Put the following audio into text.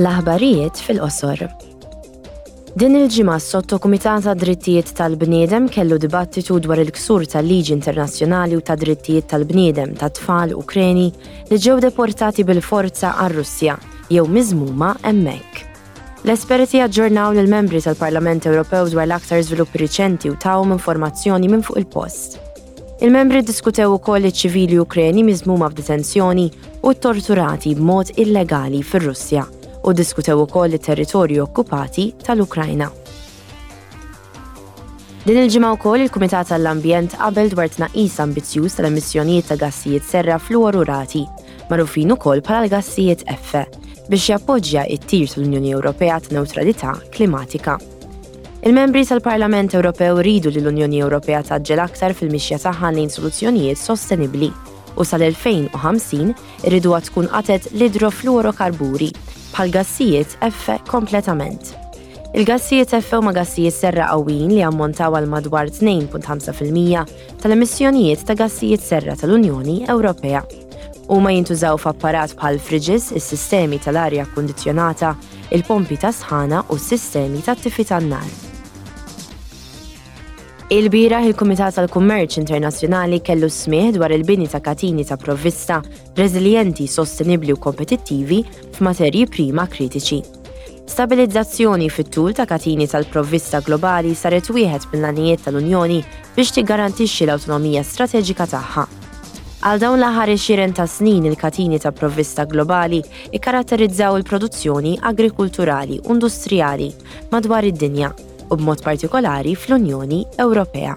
L-aħbarijiet fil-qosor. Din il-ġimgħa s-Sottokumitat għad-Drittijiet tal-Bniedem kellu dibattitu dwar il-ksur tal-liġi internazzjonali u tad-drittijiet tal-bniedem ta' tfal Ukreni li ġew deportati bil-forza għar-Russja jew miżmuma hemmhekk. L-esperti aġġornaw lil membri tal-Parlament Ewropew dwar l-aktar żviluppi riċenti u tawhom informazzjoni minn fuq il-post. Il-membri ddiskutew ukoll iċ-ċivili Ukreni miżmuma f'detenzjoni u ttorturati b'mod illegali fir-Russja u ddiskutew ukoll it-territorji okkupati tal-Ukrajna. Din il-ġimgħa wkoll il-Kumitat għall-Ambjent qabel dwar tnaqqis ambizzjuż tal-emissjonijiet ta' gassijiet serra fluorurati, magħrufin ukoll bħala l-gassijiet effe, biex jappoġġja t-tir tal-Unjoni Ewropea ta' newtralità klimatika. Il-Membri tal-Parlament Ewropew iridu li l-Unjoni Ewropea tgħaġġel aktar fil-mixja tagħha lejn soluzzjonijiet sostenibbli u sal-2050 iriduha tkun qatgħet l-idrofluorokarburi bħal gassijiet effe kompletament. Il-gassijiet effe huma gassijiet serra qawwijin li jammontaw għal madwar 2.5% tal-emissjonijiet ta' gassijiet serra tal-Unjoni Ewropea. Huma jintużaw f'apparat bħal fridges, is-sistemi tal-arja kkundizzjonata, il-pompi tas-sħana u s-sisterni tat-tifi tan-nar. Ilbieraħ il-Kumitat tal-Kummerċ Internazzjonali kellu smih dwar il-bini ta' katini ta' provvista reżiljenti, sostenibbli u kompetittivi f'materji prima kritiċi. Stabilizzazzjoni fit-tul ta' katini tal-provvista globali saret wieħed mill-għanijiet tal-Unjoni biex tiggarantixxi l-awtonomija strateġika tagħha. Għal dawn l-aħħar għexieren ta' snin il-katini ta' provvista globali kkaratterizzaw il-produzzjoni agrikulturali u industrijali madwar id-dinja, u b'mod partikolari fl-Unjoni Ewropea.